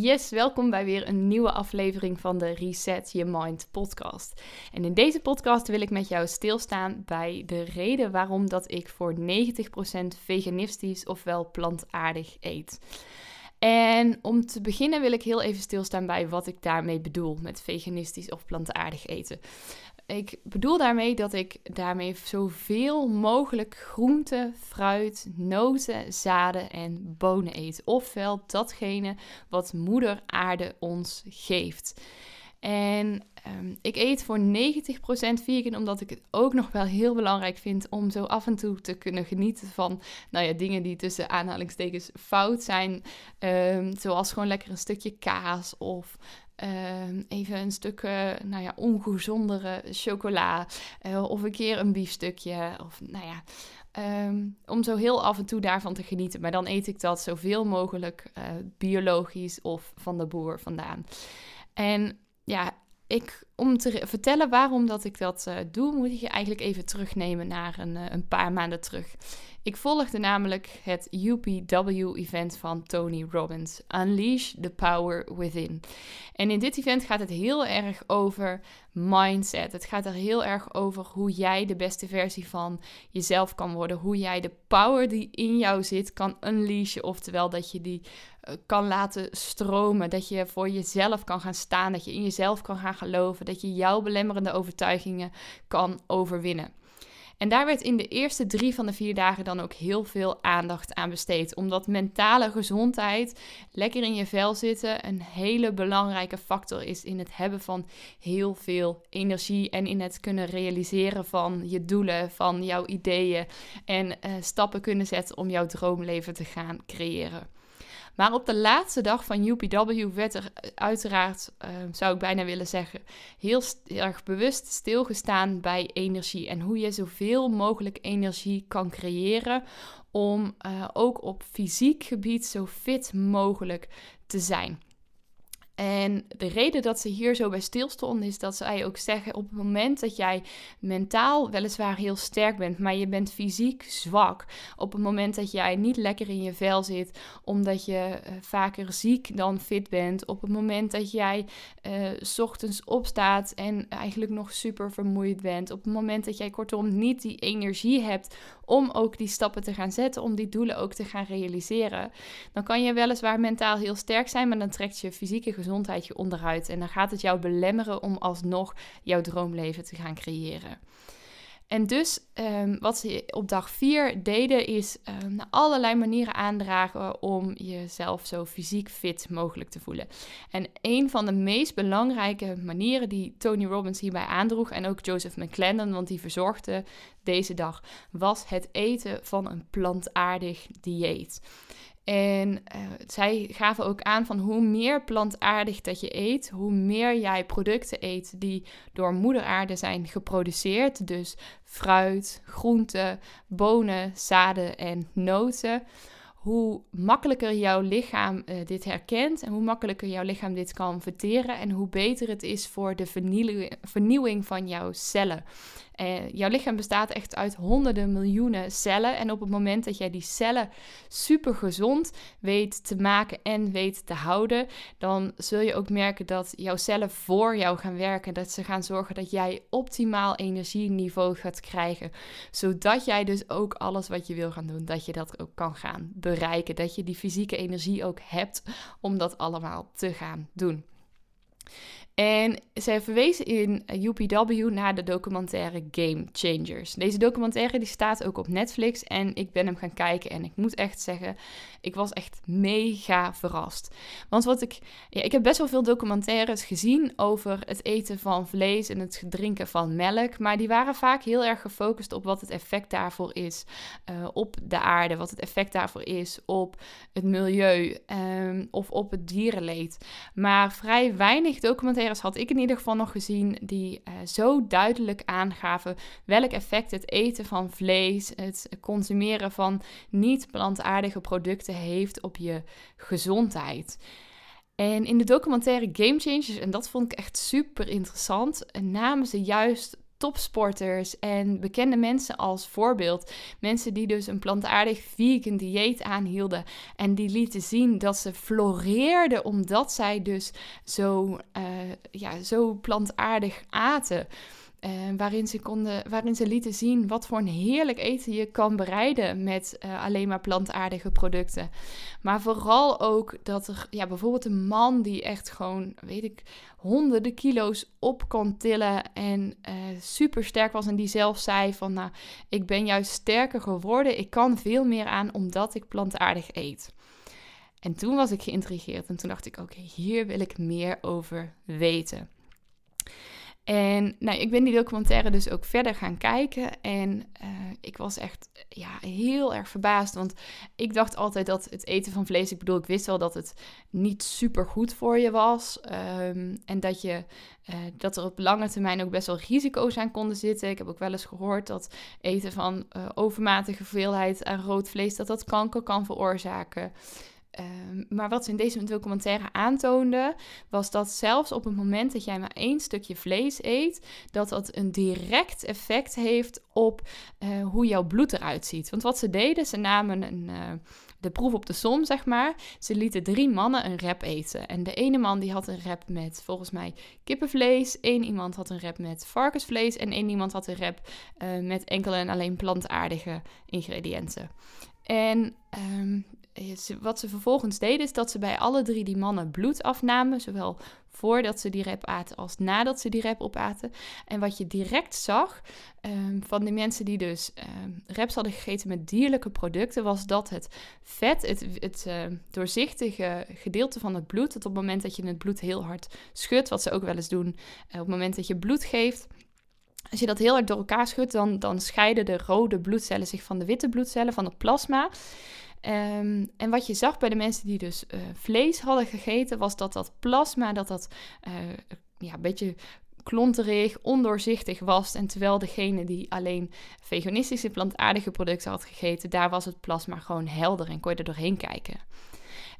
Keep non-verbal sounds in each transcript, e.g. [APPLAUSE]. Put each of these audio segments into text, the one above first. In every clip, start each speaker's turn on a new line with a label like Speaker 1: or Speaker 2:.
Speaker 1: Yes, welkom bij weer een nieuwe aflevering van de Reset Your Mind podcast. En in deze podcast wil ik met jou stilstaan bij de reden waarom dat ik voor 90% veganistisch ofwel plantaardig eet. En om te beginnen wil ik heel even stilstaan bij wat ik daarmee bedoel met veganistisch of plantaardig eten. Ik bedoel daarmee dat ik daarmee zoveel mogelijk groenten, fruit, noten, zaden en bonen eet. Ofwel datgene wat moeder aarde ons geeft. En ehm, ik eet voor 90% vegan omdat ik het ook nog wel heel belangrijk vind om zo af en toe te kunnen genieten van nou ja, dingen die tussen aanhalingstekens fout zijn. Um, zoals gewoon lekker een stukje kaas of Ehm, even een stuk uh, nou ja, ongezondere chocola. Uh, of een keer een biefstukje. Of nou ja. Ehm, om zo heel af en toe daarvan te genieten. Maar dan eet ik dat zoveel mogelijk uh, biologisch of van de boer vandaan. En ja, ik, om te vertellen waarom dat ik dat doe, moet ik je eigenlijk even terugnemen naar een, een paar maanden terug. Ik volgde namelijk het UPW-event van Tony Robbins, Unleash the Power Within. En in dit event gaat het heel erg over mindset. Het gaat er heel erg over hoe jij de beste versie van jezelf kan worden. Hoe jij de power die in jou zit kan unleashen. Oftewel dat je die eh, kan laten stromen. Dat je voor jezelf kan gaan staan. Dat je in jezelf kan gaan geloven. Dat je jouw belemmerende overtuigingen kan overwinnen. En daar werd in de eerste drie van de vier dagen dan ook heel veel aandacht aan besteed. Omdat mentale gezondheid, lekker in je vel zitten, een hele belangrijke factor is in het hebben van heel veel energie. En in het kunnen realiseren van je doelen, van jouw ideeën. En uh, stappen kunnen zetten om jouw droomleven te gaan creëren. Maar op de laatste dag van UPW werd er eh, uiteraard, uh, zou ik bijna willen zeggen, heel erg bewust stilgestaan bij energie. En hoe je zoveel mogelijk energie kan creëren om uh, ook op fysiek gebied zo fit mogelijk te zijn. En de reden dat ze hier zo bij stilstonden is dat zij ook zeggen: op het moment dat jij mentaal weliswaar heel sterk bent, maar je bent fysiek zwak. Op het moment dat jij niet lekker in je vel zit, omdat je uh, vaker ziek dan fit bent. Op het moment dat jij uh, s ochtends opstaat en eigenlijk nog super vermoeid bent. Op het moment dat jij kortom niet die energie hebt om ook die stappen te gaan zetten, om die doelen ook te gaan realiseren. Dan kan je weliswaar mentaal heel sterk zijn, maar dan trekt je fysieke gezondheid je onderuit. En dan gaat het jou belemmeren om alsnog jouw droomleven te gaan creëren. En dus um, wat ze op dag 4 deden is um, allerlei manieren aandragen om jezelf zo fysiek fit mogelijk te voelen. En een van de meest belangrijke manieren die Tony Robbins hierbij aandroeg en ook Joseph McClendon, want die verzorgde deze dag, was het eten van een plantaardig dieet. En uh, zij gaven ook aan van hoe meer plantaardig dat je eet, hoe meer jij producten eet die door moeder aarde zijn geproduceerd. Dus fruit, groenten, bonen, zaden en noten. Hoe makkelijker jouw lichaam uh, dit herkent en hoe makkelijker jouw lichaam dit kan verteren en hoe beter het is voor de vernieuwing van jouw cellen. Uh, jouw lichaam bestaat echt uit honderden miljoenen cellen. En op het moment dat jij die cellen super gezond weet te maken en weet te houden, dan zul je ook merken dat jouw cellen voor jou gaan werken. Dat ze gaan zorgen dat jij optimaal energieniveau gaat krijgen. Zodat jij dus ook alles wat je wil gaan doen, dat je dat ook kan gaan bereiken. Dat je die fysieke energie ook hebt om dat allemaal te gaan doen. En zij verwezen in UPW naar de documentaire Game Changers. Deze documentaire die staat ook op Netflix en ik ben hem gaan kijken en ik moet echt zeggen, ik was echt mega verrast. Want wat ik, ja, ik heb best wel veel documentaires gezien over het eten van vlees en het drinken van melk, maar die waren vaak heel erg gefocust op wat het effect daarvoor is uh, op de aarde, wat het effect daarvoor is op het milieu um, of op het dierenleed. Maar vrij weinig documentaires had ik in ieder geval nog gezien die uh, zo duidelijk aangaven welk effect het eten van vlees, het consumeren van niet-plantaardige producten heeft op je gezondheid. En in de documentaire Game Changers, en dat vond ik echt super interessant, namen ze juist topsporters en bekende mensen als voorbeeld. Mensen die dus een plantaardig vegan dieet aanhielden en die lieten zien dat ze floreerden omdat zij dus zo, uh, ja, zo plantaardig aten. Uh, waarin, ze konden, waarin ze lieten zien wat voor een heerlijk eten je kan bereiden met uh, alleen maar plantaardige producten. Maar vooral ook dat er ja, bijvoorbeeld een man die echt gewoon, weet ik, honderden kilo's op kon tillen en uh, super sterk was. En die zelf zei van, nou, ik ben juist sterker geworden. Ik kan veel meer aan omdat ik plantaardig eet. En toen was ik geïntrigeerd en toen dacht ik, oké, hier wil ik meer over weten. En nou, ik ben die documentaire dus ook verder gaan kijken. En uh, ik was echt ja, heel erg verbaasd. Want ik dacht altijd dat het eten van vlees. Ik bedoel, ik wist wel dat het niet super goed voor je was. Um, en dat, je, uh, dat er op lange termijn ook best wel risico's aan konden zitten. Ik heb ook wel eens gehoord dat eten van uh, overmatige hoeveelheid aan rood vlees. dat dat kanker kan veroorzaken. Ehm, maar wat ze in deze documentaire aantoonde, was dat zelfs op het moment dat jij maar één stukje vlees eet, dat dat een direct effect heeft op uh, hoe jouw bloed eruit ziet. Want wat ze deden, ze namen een, uh, de proef op de som, zeg maar. Ze lieten drie mannen een rep eten. En de ene man die had een rep met volgens mij kippenvlees, één iemand had een rep met varkensvlees en één iemand had een rep uh, met enkele en alleen plantaardige ingrediënten. En um, wat ze vervolgens deden is dat ze bij alle drie die mannen bloed afnamen, zowel voordat ze die rep aten als nadat ze die rep opaten. En wat je direct zag um, van de mensen die dus um, reps hadden gegeten met dierlijke producten, was dat het vet, het, het uh, doorzichtige gedeelte van het bloed, dat op het moment dat je het bloed heel hard schudt, wat ze ook wel eens doen uh, op het moment dat je bloed geeft, als je dat heel hard door elkaar schudt, dan, dan scheiden de rode bloedcellen zich van de witte bloedcellen, van het plasma. Um, en wat je zag bij de mensen die dus uh, vlees hadden gegeten, was dat dat plasma, dat dat uh, ja, een beetje klonterig, ondoorzichtig was. En terwijl degene die alleen veganistische plantaardige producten had gegeten, daar was het plasma gewoon helder en kon je er doorheen kijken.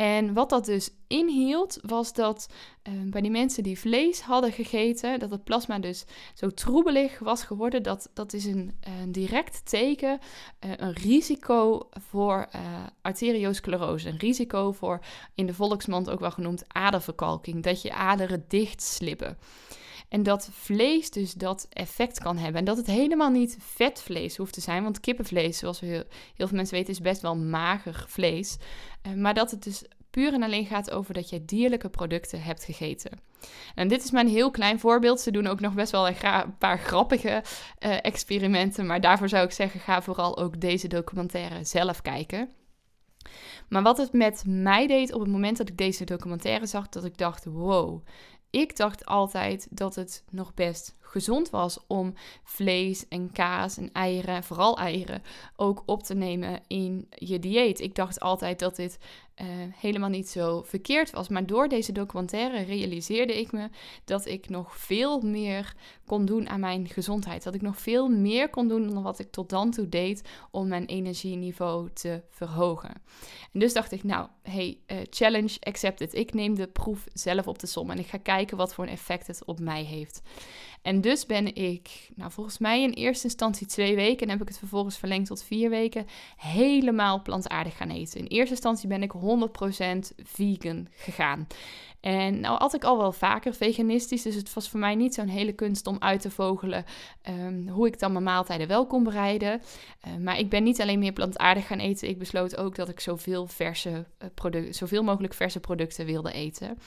Speaker 1: En wat dat dus inhield, was dat uh, bij die mensen die vlees hadden gegeten, dat het plasma dus zo troebelig was geworden. Dat, dat is een, een direct teken, uh, een risico voor uh, arteriosclerose. Een risico voor, in de volksmond ook wel genoemd, aderverkalking. Dat je aderen dicht slippen. En dat vlees dus dat effect kan hebben. En dat het helemaal niet vetvlees hoeft te zijn. Want kippenvlees, zoals we heel, heel veel mensen weten, is best wel mager vlees. Uh, maar dat het dus puur en alleen gaat over dat je dierlijke producten hebt gegeten. En dit is een heel klein voorbeeld. Ze doen ook nog best wel een, paar grappige uh, experimenten. Maar daarvoor zou ik zeggen, ga vooral ook deze documentaire zelf kijken. Maar wat het met mij deed op het moment dat ik deze documentaire zag, dat ik dacht: wow, ik dacht altijd dat het nog best gezond was om vlees en kaas en eieren, vooral eieren, ook op te nemen in je dieet. Ik dacht altijd dat dit uh, helemaal niet zo verkeerd was. Maar door deze documentaire realiseerde ik me dat ik nog veel meer kon doen aan mijn gezondheid. Dat ik nog veel meer kon doen dan wat ik tot dan toe deed om mijn energieniveau te verhogen. En dus dacht ik, nou, hey, uh, challenge accepted. Ik neem de proef zelf op de som en ik ga kijken wat voor een effect het op mij heeft. En dus ben ik, nou volgens mij in eerste instantie twee weken en heb ik het vervolgens verlengd tot vier weken, helemaal plantaardig gaan eten. In eerste instantie ben ik 100% vegan gegaan. En nou had ik al wel vaker veganistisch, dus het was voor mij niet zo'n hele kunst om uit te vogelen um, hoe ik dan mijn maaltijden wel kon bereiden. Uh, maar ik ben niet alleen meer plantaardig gaan eten, ik besloot ook dat ik zoveel, verse, producten, zoveel mogelijk verse producten wilde eten.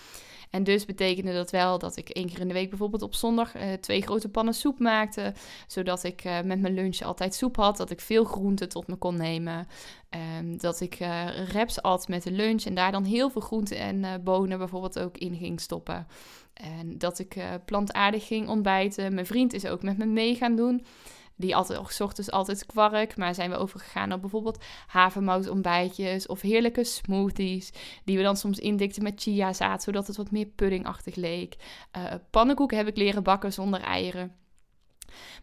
Speaker 1: En dus betekende dat wel dat ik één keer in de week bijvoorbeeld op zondag uh, twee grote pannen soep maakte. Zodat ik uh, met mijn lunch altijd soep had. Dat ik veel groenten tot me kon nemen. Um, dat ik uh, reps at met de lunch. En daar dan heel veel groenten en bonen bijvoorbeeld ook in ging stoppen. En dat ik plantaardig ging ontbijten. Mijn vriend is ook met me mee gaan doen. Die altijd, 's ochtends altijd kwark, maar zijn we overgegaan op bijvoorbeeld havermoutontbijtjes of heerlijke smoothies, die we dan soms indikten met chiazaad, zodat het wat meer puddingachtig leek. Uh, pannenkoeken heb ik leren bakken zonder eieren.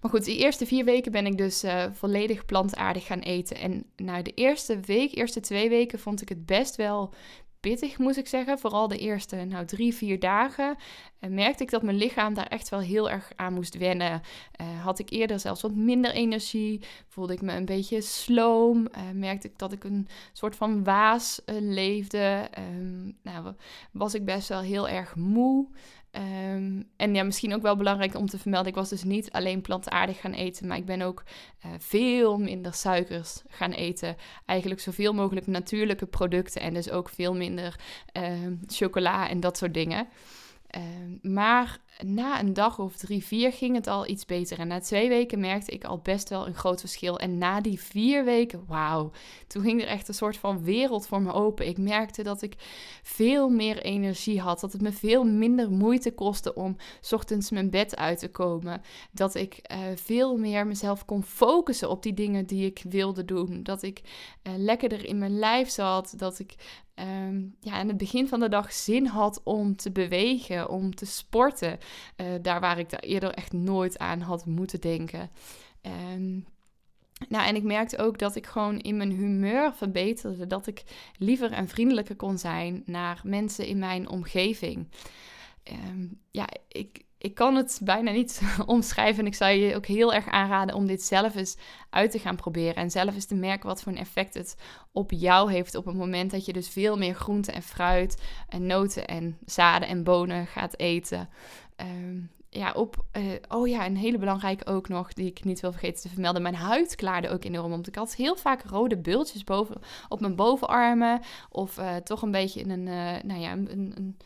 Speaker 1: Maar goed, die eerste vier weken ben ik dus uh, volledig plantaardig gaan eten. En nou, de eerste week, eerste twee weken vond ik het best wel pittig, moet ik zeggen. Vooral de eerste nou, drie, vier dagen uh, merkte ik dat mijn lichaam daar echt wel heel erg aan moest wennen. Uh, had ik eerder zelfs wat minder energie, voelde ik me een beetje sloom, uh, merkte ik dat ik een soort van waas leefde. Um, nou, was ik best wel heel erg moe. Um, en ja, misschien ook wel belangrijk om te vermelden, ik was dus niet alleen plantaardig gaan eten, maar ik ben ook uh, veel minder suikers gaan eten. Eigenlijk zoveel mogelijk natuurlijke producten en dus ook veel minder uh, chocola en dat soort dingen. Uh, maar na een dag of drie, vier ging het al iets beter. En na twee weken merkte ik al best wel een groot verschil. En na die vier weken, wauw, toen ging er echt een soort van wereld voor me open. Ik merkte dat ik veel meer energie had. Dat het me veel minder moeite kostte om ochtends mijn bed uit te komen. Dat ik uh, veel meer mezelf kon focussen op die dingen die ik wilde doen. Dat ik uh, lekkerder in mijn lijf zat. Dat ik um, ja, aan het begin van de dag zin had om te bewegen, om te sporten. Uh, daar waar ik daar eerder echt nooit aan had moeten denken. Um, nou, en ik merkte ook dat ik gewoon in mijn humeur verbeterde. Dat ik liever en vriendelijker kon zijn naar mensen in mijn omgeving. Um, ja, ik, ik kan het bijna niet [LAUGHS] omschrijven. En ik zou je ook heel erg aanraden om dit zelf eens uit te gaan proberen. En zelf eens te merken wat voor een effect het op jou heeft. Op het moment dat je dus veel meer groente en fruit en noten en zaden en bonen gaat eten. Um, ja, op. Uh, oh ja, een hele belangrijke ook nog, die ik niet wil vergeten te vermelden. Mijn huid klaarde ook enorm om. Ik had heel vaak rode bultjes boven, op mijn bovenarmen. Of uh, toch een beetje in een. Uh, nou ja, een, een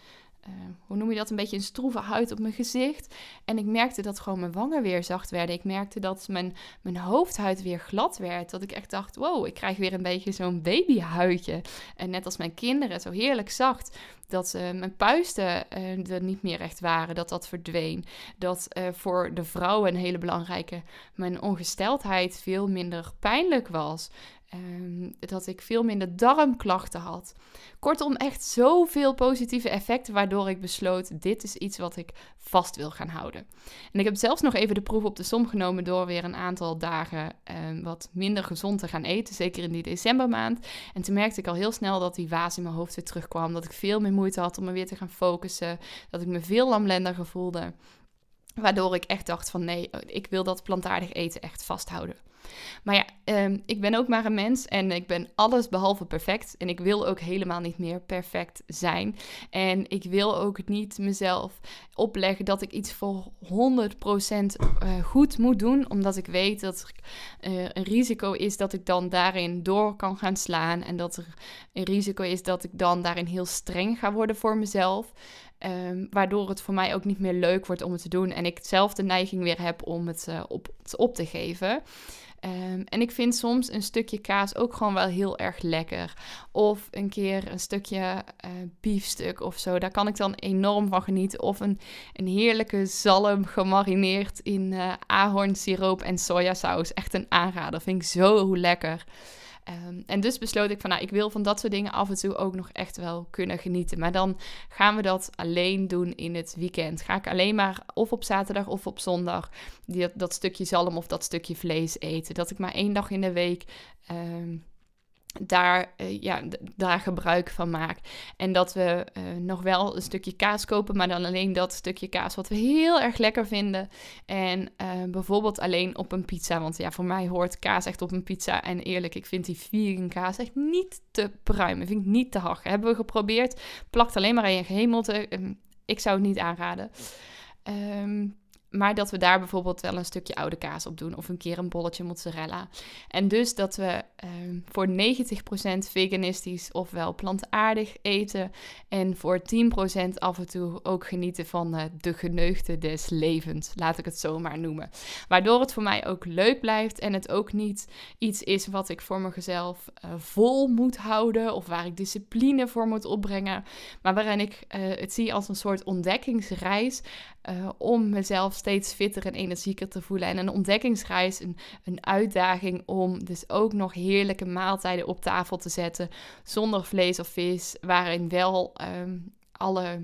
Speaker 1: uh, hoe noem je dat, een beetje een stroeve huid op mijn gezicht. En ik merkte dat gewoon mijn wangen weer zacht werden. Ik merkte dat mijn, mijn hoofdhuid weer glad werd. Dat ik echt dacht, wow, ik krijg weer een beetje zo'n babyhuidje. En net als mijn kinderen, zo heerlijk zacht. Dat uh, mijn puisten uh, er niet meer echt waren, dat dat verdween. Dat voor de vrouwen een hele belangrijke, mijn ongesteldheid veel minder pijnlijk was. Um, dat ik veel minder darmklachten had. Kortom, echt zoveel positieve effecten, waardoor ik besloot: dit is iets wat ik vast wil gaan houden. En ik heb zelfs nog even de proef op de som genomen door weer een aantal dagen um, wat minder gezond te gaan eten, zeker in die decembermaand. En toen merkte ik al heel snel dat die waas in mijn hoofd weer terugkwam, dat ik veel meer moeite had om me weer te gaan focussen, dat ik me veel lamlendiger voelde. Waardoor ik echt dacht van nee, ik wil dat plantaardig eten echt vasthouden. Maar ja, um, ik ben ook maar een mens en ik ben alles behalve perfect. En ik wil ook helemaal niet meer perfect zijn. En ik wil ook niet mezelf opleggen dat ik iets voor 100% uh, goed moet doen. Omdat ik weet dat er uh, een risico is dat ik dan daarin door kan gaan slaan. En dat er een risico is dat ik dan daarin heel streng ga worden voor mezelf. Um, waardoor het voor mij ook niet meer leuk wordt om het te doen. En ik zelf de neiging weer heb om het uh, op, op te geven. Um, en ik vind soms een stukje kaas ook gewoon wel heel erg lekker. Of een keer een stukje uh, biefstuk of zo. Daar kan ik dan enorm van genieten. Of een, een heerlijke zalm gemarineerd in uh, ahornsiroop en sojasaus. Echt een aanrader. Vind ik zo lekker. Um, en dus besloot ik van, nou, ik wil van dat soort dingen af en toe ook nog echt wel kunnen genieten. Maar dan gaan we dat alleen doen in het weekend. Ga ik alleen maar of op zaterdag of op zondag die, dat stukje zalm of dat stukje vlees eten. Dat ik maar één dag in de week um, daar, uh, ja, daar gebruik van maak. En dat we uh, nog wel een stukje kaas kopen, maar dan alleen dat stukje kaas wat we heel erg lekker vinden. En uh, bijvoorbeeld alleen op een pizza. Want ja, voor mij hoort kaas echt op een pizza. En eerlijk, ik vind die vegan kaas echt niet te pruimen. Vind ik niet te hard. Hebben we geprobeerd. Plakt alleen maar in je gehemelte. ik zou het niet aanraden. Um, maar dat we daar bijvoorbeeld wel een stukje oude kaas op doen. Of een keer een bolletje mozzarella. En dus dat we uh, voor 90% veganistisch ofwel plantaardig eten. En voor 10% af en toe ook genieten van uh, de geneugde des levens. Laat ik het zo maar noemen. Waardoor het voor mij ook leuk blijft. En het ook niet iets is wat ik voor mezelf uh, vol moet houden. Of waar ik discipline voor moet opbrengen. Maar waarin ik eh, het zie als een soort ontdekkingsreis. Om mezelf steeds fitter en energieker te voelen. En een ontdekkingsreis, een, een uitdaging om dus ook nog heerlijke maaltijden op tafel te zetten. Zonder vlees of vis, waarin wel ehm, alle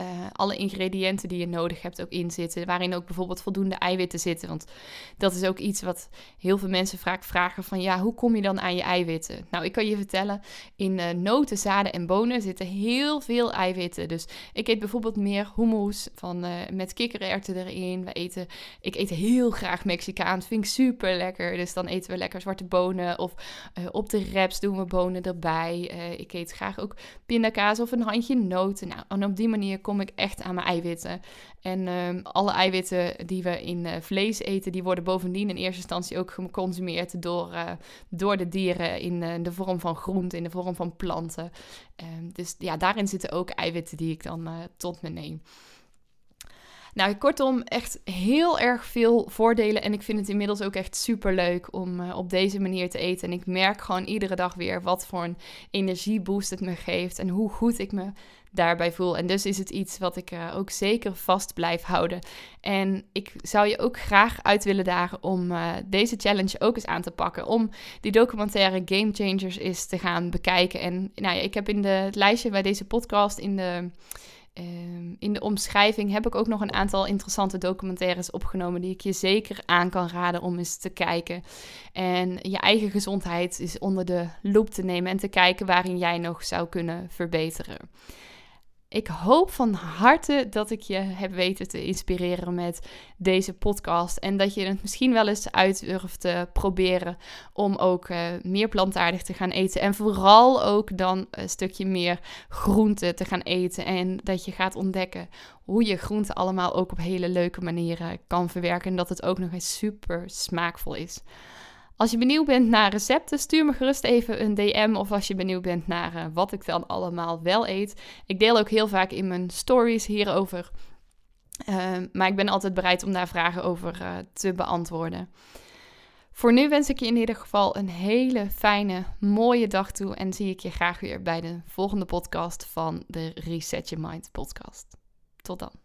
Speaker 1: uh, alle ingrediënten die je nodig hebt ook in zitten. Waarin ook bijvoorbeeld voldoende eiwitten zitten. Want dat is ook iets wat heel veel mensen vaak vragen van... ja, hoe kom je dan aan je eiwitten? Nou, ik kan je vertellen, in uh, noten, zaden en bonen zitten heel veel eiwitten. Dus ik eet bijvoorbeeld meer hummus van, uh, met kikkererwten erin. We eten, ik eet heel graag Mexicaans, vind ik super lekker. Dus dan eten we lekker zwarte bonen. Of op de wraps doen we bonen erbij. ik eet graag ook pindakaas of een handje noten. Nou, en op die manier kom ik echt aan mijn eiwitten. En ehm, alle eiwitten die we in uh, vlees eten, die worden bovendien in eerste instantie ook geconsumeerd door, uh, door de dieren in uh, de vorm van groenten, in de vorm van planten. Um, dus ja, daarin zitten ook eiwitten die ik dan tot me neem. Nou, kortom, echt heel erg veel voordelen. En ik vind het inmiddels ook echt super leuk om op deze manier te eten. En ik merk gewoon iedere dag weer wat voor een energieboost het me geeft. En hoe goed ik me daarbij voel. En dus is het iets wat ik uh, ook zeker vast blijf houden. En ik zou je ook graag uit willen dagen om uh, deze challenge ook eens aan te pakken. Om die documentaire Game Changers eens te gaan bekijken. En nou ja, ik heb in de, het lijstje bij deze podcast in de. Uh, in de omschrijving heb ik ook nog een aantal interessante documentaires opgenomen die ik je zeker aan kan raden om eens te kijken. En je eigen gezondheid is onder de loep te nemen en te kijken waarin jij nog zou kunnen verbeteren. Ik hoop van harte dat ik je heb weten te inspireren met deze podcast. En dat je het misschien wel eens uit durft te proberen om ook uh, meer plantaardig te gaan eten. En vooral ook dan een stukje meer groente te gaan eten. En dat je gaat ontdekken hoe je groente allemaal ook op hele leuke manieren kan verwerken. En dat het ook nog eens super smaakvol is. Als je benieuwd bent naar recepten, stuur me gerust even een DM. Of als je benieuwd bent naar uh, wat ik dan allemaal wel eet. Ik deel ook heel vaak in mijn stories hierover. Uh, maar ik ben altijd bereid om daar vragen over uh, te beantwoorden. Voor nu wens ik je in ieder geval een hele fijne, mooie dag toe. En zie ik je graag weer bij de volgende podcast van de Reset Your Mind podcast. Tot dan.